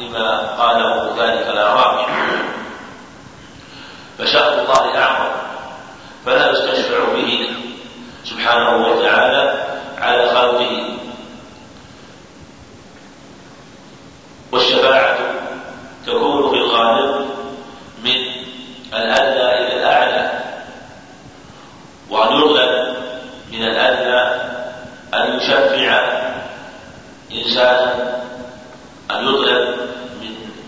لما قاله ذلك الأعرابي. فشأن الله أعظم فلا يستشفع به سبحانه وتعالى على خلقه. والشفاعة تكون في الغالب من الأدنى إلى الأعلى وأن يطلب من الأدنى أن يشفع إنسانا أن يطلب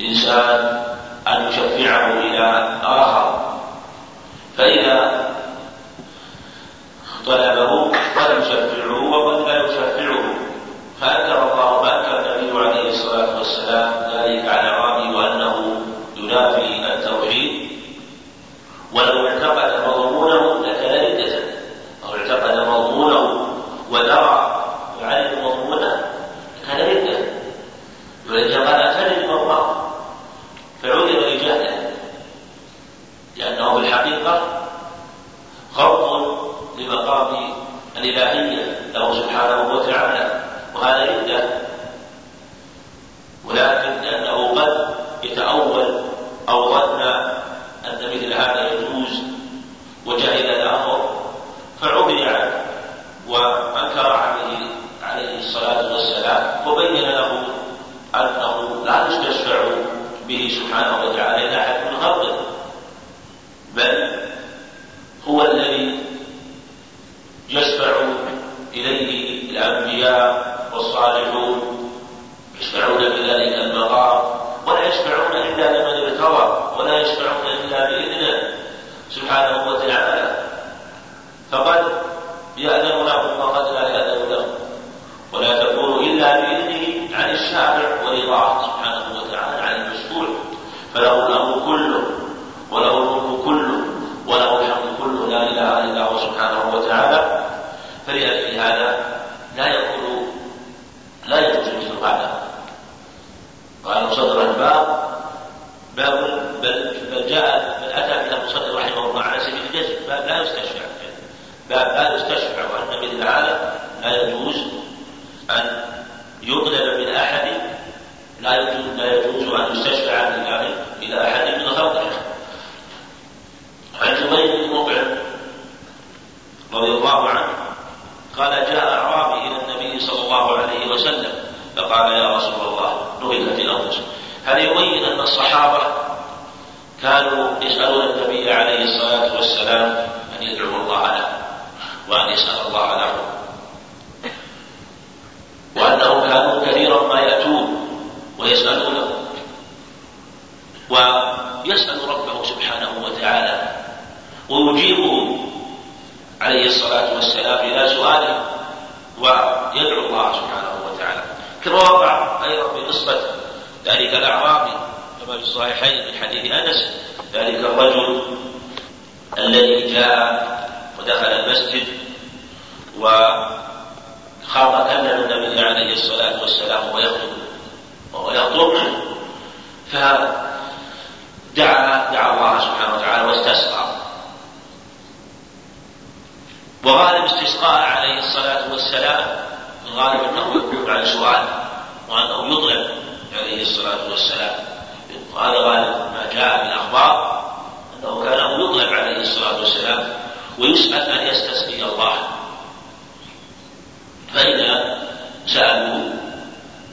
من إنسان أن يشفعه إلى آخر. فإذا طلبه قد يشفعه وقد لا يشفعه فأنكر الله فأنكر النبي عليه الصلاة والسلام ذلك على رامي وأنه ينافي التوحيد. ولو اعتقد مضمونه لكان ردة أو اعتقد مضمونه ودرى وعلم مضمونه كان ردة ولذلك قال أتدري ما الله فعذر لجهله لأنه في الحقيقة خوف لمقام الإلهية له سبحانه وتعالى وهذا ردة ولكن لأنه قد يتأول أو ظن أن مثل هذا يجوز وجهل الأمر فعبر عنه وأنكر عليه عليه الصلاة والسلام وبين له أنه لا يستشفع به سبحانه وتعالى إلى أحد من خلقه بل هو الذي يشفعون إلا بإذنه سبحانه وتعالى. فقد يأذن لهم وقد لا يأذن لهم ولا تكون إلا بإذنه عن الشافع ورضاه سبحانه وتعالى عن المشفوع فله الأمر كله وله الملك كله وله الحمد كله لا إله إلا هو سبحانه وتعالى فلأجل هذا لا يكون لا يجوز مثل هذا قال صدر الباب باب بل بل جاء بل اتى به المصدر رحمه الله على لا يستشفع. باب لا يستشفع وأن مثل هذا لا يجوز أن يطلب من أحد لا يجوز لا يجوز أن يستشفع إلى أحد من خلقه. عن جبير بن مطعم رضي الله عنه قال جاء أعرابي إلى النبي صلى الله عليه وسلم فقال يا رسول الله نهكت الأنفس. هذا يبين أن الصحابة كانوا يسألون النبي عليه الصلاة والسلام أن يدعو الله له وأن يسأل الله له. وأنهم كانوا كثيرا ما يأتون ويسألونه ويسأل ربه سبحانه وتعالى. ويجيبه عليه الصلاة والسلام إلى سؤاله ويدعو الله سبحانه وتعالى. كما وقع أيضا في قصة ذلك الأعرابي كما في الصحيحين من حديث أنس ذلك الرجل الذي جاء ودخل المسجد وخاض كلم النبي عليه الصلاة والسلام وهو يخطب وهو يخطب فدعا دعا الله سبحانه وتعالى واستسقى. وغالب استسقاء عليه الصلاة والسلام الغالب أنه يكون على سؤال وأنه يطلب عليه الصلاة والسلام. وهذا غالب ما جاء من الأخبار أنه كان يطلب عليه الصلاة والسلام ويسأل أن يستسقي الله. فاذا سألوه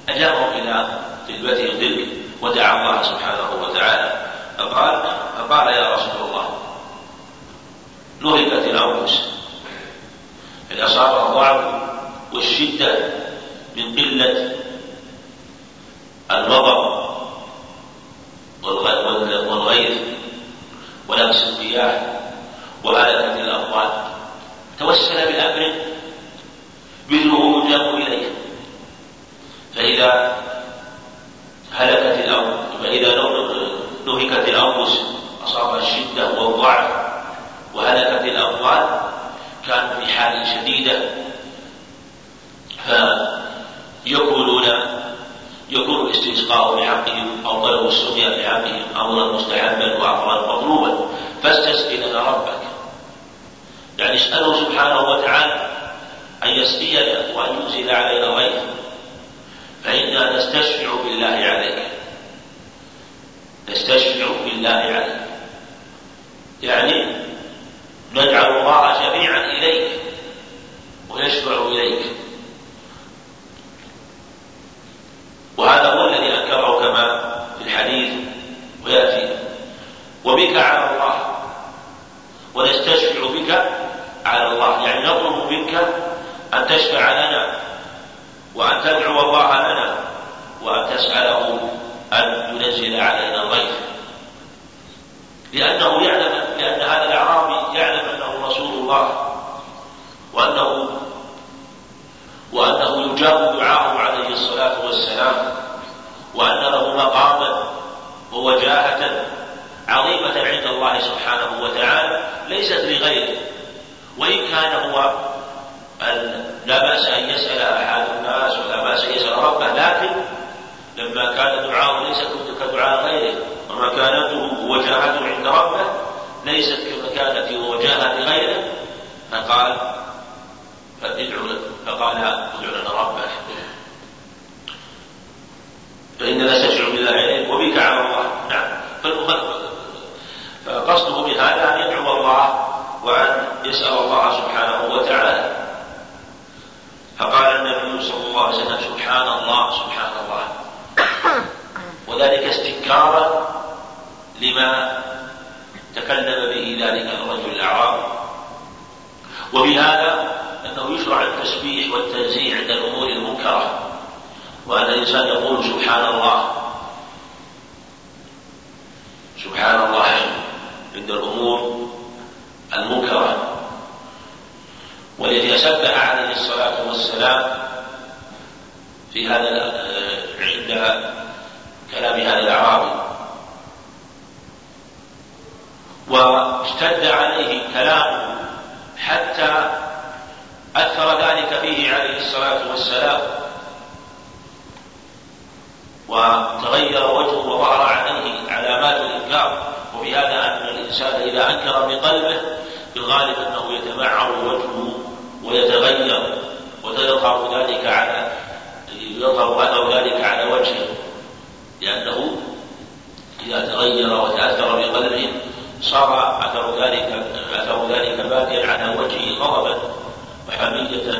أجابهم إلى طلبتهم تلك ودعا الله سبحانه وتعالى. فقال فقال يا رسول الله نهكت الأنفس. ان اصابها الضعف والشدة من قلة الغضب والغيظ ولمس الرياح وهلكة الأموال توسل بأمر مثله يجاب إليه فإذا هلكت الأرض فإذا هلكت الأنفس أصابها الشدة والضعف وهلكت الأموال كانوا في حال شديدة. فيقولون يكون الاستسقاء بحقهم طلب السقيا بحقهم أمرا مستحبا وأمرا مطلوبا. فاستسقي لنا ربك. يعني اسأله سبحانه وتعالى أن يسقينا وأن ينزل علينا غيثا. فإنا نستشفع بالله عليك. نستشفع بالله عليك. يعني ندعو الله جميعا إليك ويشفع إليك وهذا هو الذي أنكره كما في الحديث ويأتي وبك على الله ونستشفع بك على الله يعني نطلب منك أن تشفع لنا وأن تدعو الله لنا وأن تسأله أن ينزل علينا الغيث لأنه يعلم لأن هذا الأعرابي يعلم أنه رسول الله وأنه وأنه يجاب دعاءه عليه الصلاة والسلام وأن له مقاما ووجاهة عظيمة عند الله سبحانه وتعالى ليست لغيره. وإن كان هو لا بأس أن يسأل أحد الناس ولا بأس أن يسأل ربه لكن لما كان دعاءه ليس كدعاء غيره ومكانته ووجاهته ليست كمكانة ووجاهة غيره فقال فادعوا فقال ادع لنا ربك فإننا نستشعر بالله عليك وبك على الله. نعم. فقصده بهذا أن يدعو الله وأن يسأل الله سبحانه وتعالى. فقال النبي صلى الله عليه وسلم سبحان الله سبحان الله. وذلك استنكارا لما تكلم به ذلك الرجل الأعرابي وبهذا أنه يشرع التسبيح والتنزيه عند الأمور المنكرة وأن الإنسان يقول سبحان الله. سبحان الله عند الأمور المنكرة. والذي سبح عليه الصلاة والسلام في هذا عند كلام هذا الأعرابي واشتد عليه كلامه حتى أثر ذلك فيه عليه الصلاة والسلام. وتغير وجهه وظهر عليه علامات الإنكار وفي هذا أن الإنسان إذا أنكر بقلبه في الغالب أنه يتبعر وجهه ويتغير وتظهر ذلك على يظهر أثر ذلك على وجهه لأنه إذا تغير وتأثر بقلبه صار أثر ذلك أثر ذلك باديا على وجهه غضبا وحمية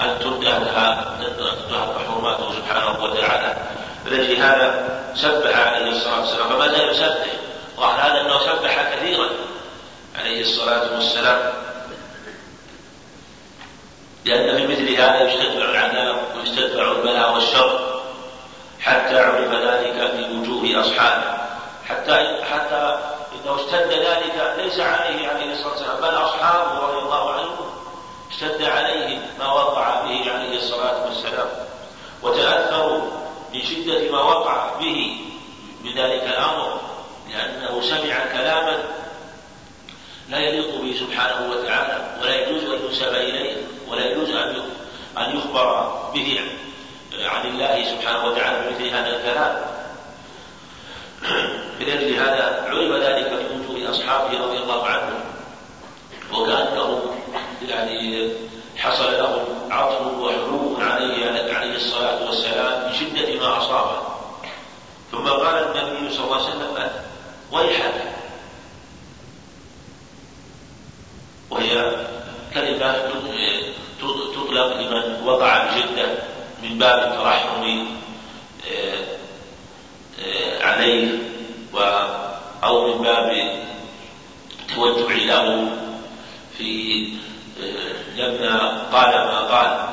أن تنتهك تنتهك حرماته سبحانه وتعالى. لأجل هذا سبح عليه الصلاة والسلام. فما زال يسبح. ظهر هذا أنه سبح كثيرا عليه الصلاة والسلام. لأن في مثل هذا يستدفع العذاب ويستدفع البلاء والشر. حتى عرف ذلك في وجوه أصحابه. حتى حتى إنه اشتد ذلك ليس عليه عليه الصلاة والسلام بل أصحابه رضي الله عنهم اشتد عليهم ما وقع به عليه الصلاة والسلام. وتأثروا من شدة ما وقع به بذلك الأمر لأنه سمع كلاما لا يليق به سبحانه وتعالى ولا يجوز أن ينسب إليه ولا يجوز أن أن يخبر به عن الله سبحانه وتعالى بمثل هذا الكلام. لأجل هذا علم ذلك في وجوه أصحابه رضي الله عنهم. وكأنهم يعني حصل لهم عطف وحلول عليه عليه الصلاة والسلام من شدة ما أصابه ثم قال النبي صلى الله عليه وسلم ويحك. وهي كلمة تطلق لمن وقع بشدة من باب الترحم آه، آه، عليه. أو من باب التوجع له في آه، لما قال ما قال.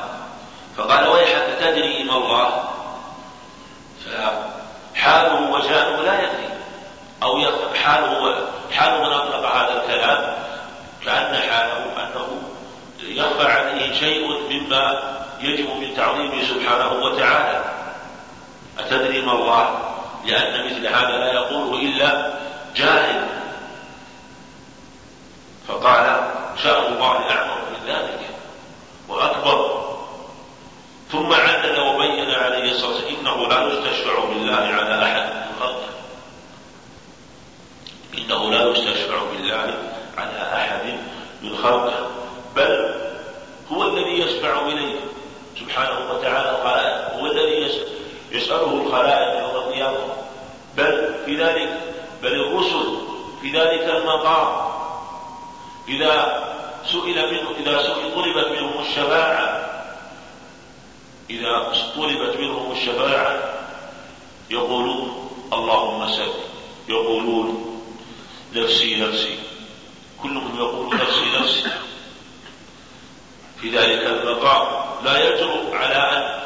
فقال ويحك تدري ما الله؟ فحاله وجاءه لا يدري أو حاله حال من أطلق هذا الكلام كأن حاله أنه يخفى عليه شيء مما يجب من تعظيمه سبحانه وتعالى. أتدري ما الله؟ لأن مثل هذا لا يقوله إلا جاهل. فقال شأن الله أعظم من ذلك وأكبر. ثم عدد وبين عليه الصلاة والسلام إنه لا يستشفع بالله على أحد من خلقه. إنه لا يستشفع بالله على أحد من خلقه. بل هو الذي يشفع إليه سبحانه وتعالى الخلائق هو الذي يسأله الخلائق في ذلك بل الرسل في ذلك المقام إذا سئل منه إذا سئل طلبت منهم الشفاعة. إذا طلبت منهم الشفاعة يقولون اللهم سل يقولون نفسي نفسي. كلهم يقول نفسي نفسي. في ذلك المقام لا يجرؤ على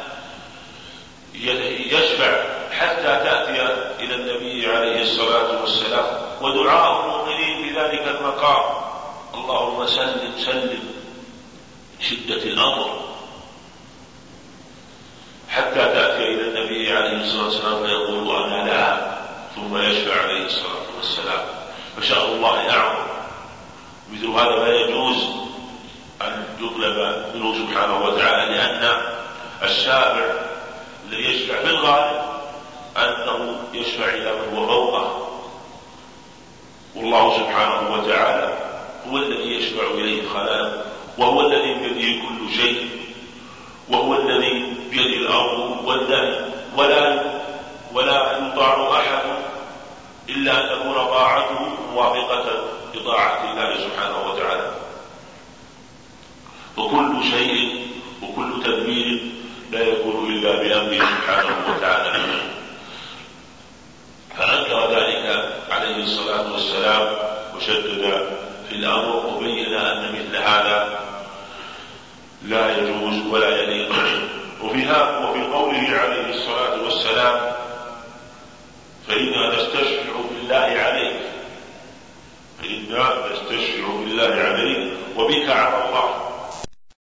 أن يشفع حتى تأتي إلى النبي عليه الصلاة والسلام. ودعاء المؤمنين في ذلك المقام. اللهم سلم سلم. شدة الأمر. حتى تأتي إلى النبي عليه الصلاة والسلام فيقول أنا لا. ثم يشفع عليه الصلاة والسلام. فشاء الله أعظم. مثل هذا لا يجوز أن يطلب منه سبحانه وتعالى لأن الشافع الذي يشفع في الغالب. أنه يشفع إلى من هو فوقه والله سبحانه وتعالى هو الذي يشفع إليه الخلائق وهو الذي بيده كل شيء وهو الذي بيده الأمر والنهي ولا ولا يطاع أحد إلا أن تكون طاعته موافقة لطاعة الله سبحانه وتعالى. وكل شيء وكل تدبير لا يكون إلا بأمره سبحانه وتعالى فأنكر ذلك عليه الصلاة والسلام وشدد في الأمر وبين أن مثل هذا لا يجوز ولا يليق وفيها وفي قوله عليه الصلاة والسلام فإنا نستشفع بالله عليك. فإنا نستشفع بالله عليك وبك على الله.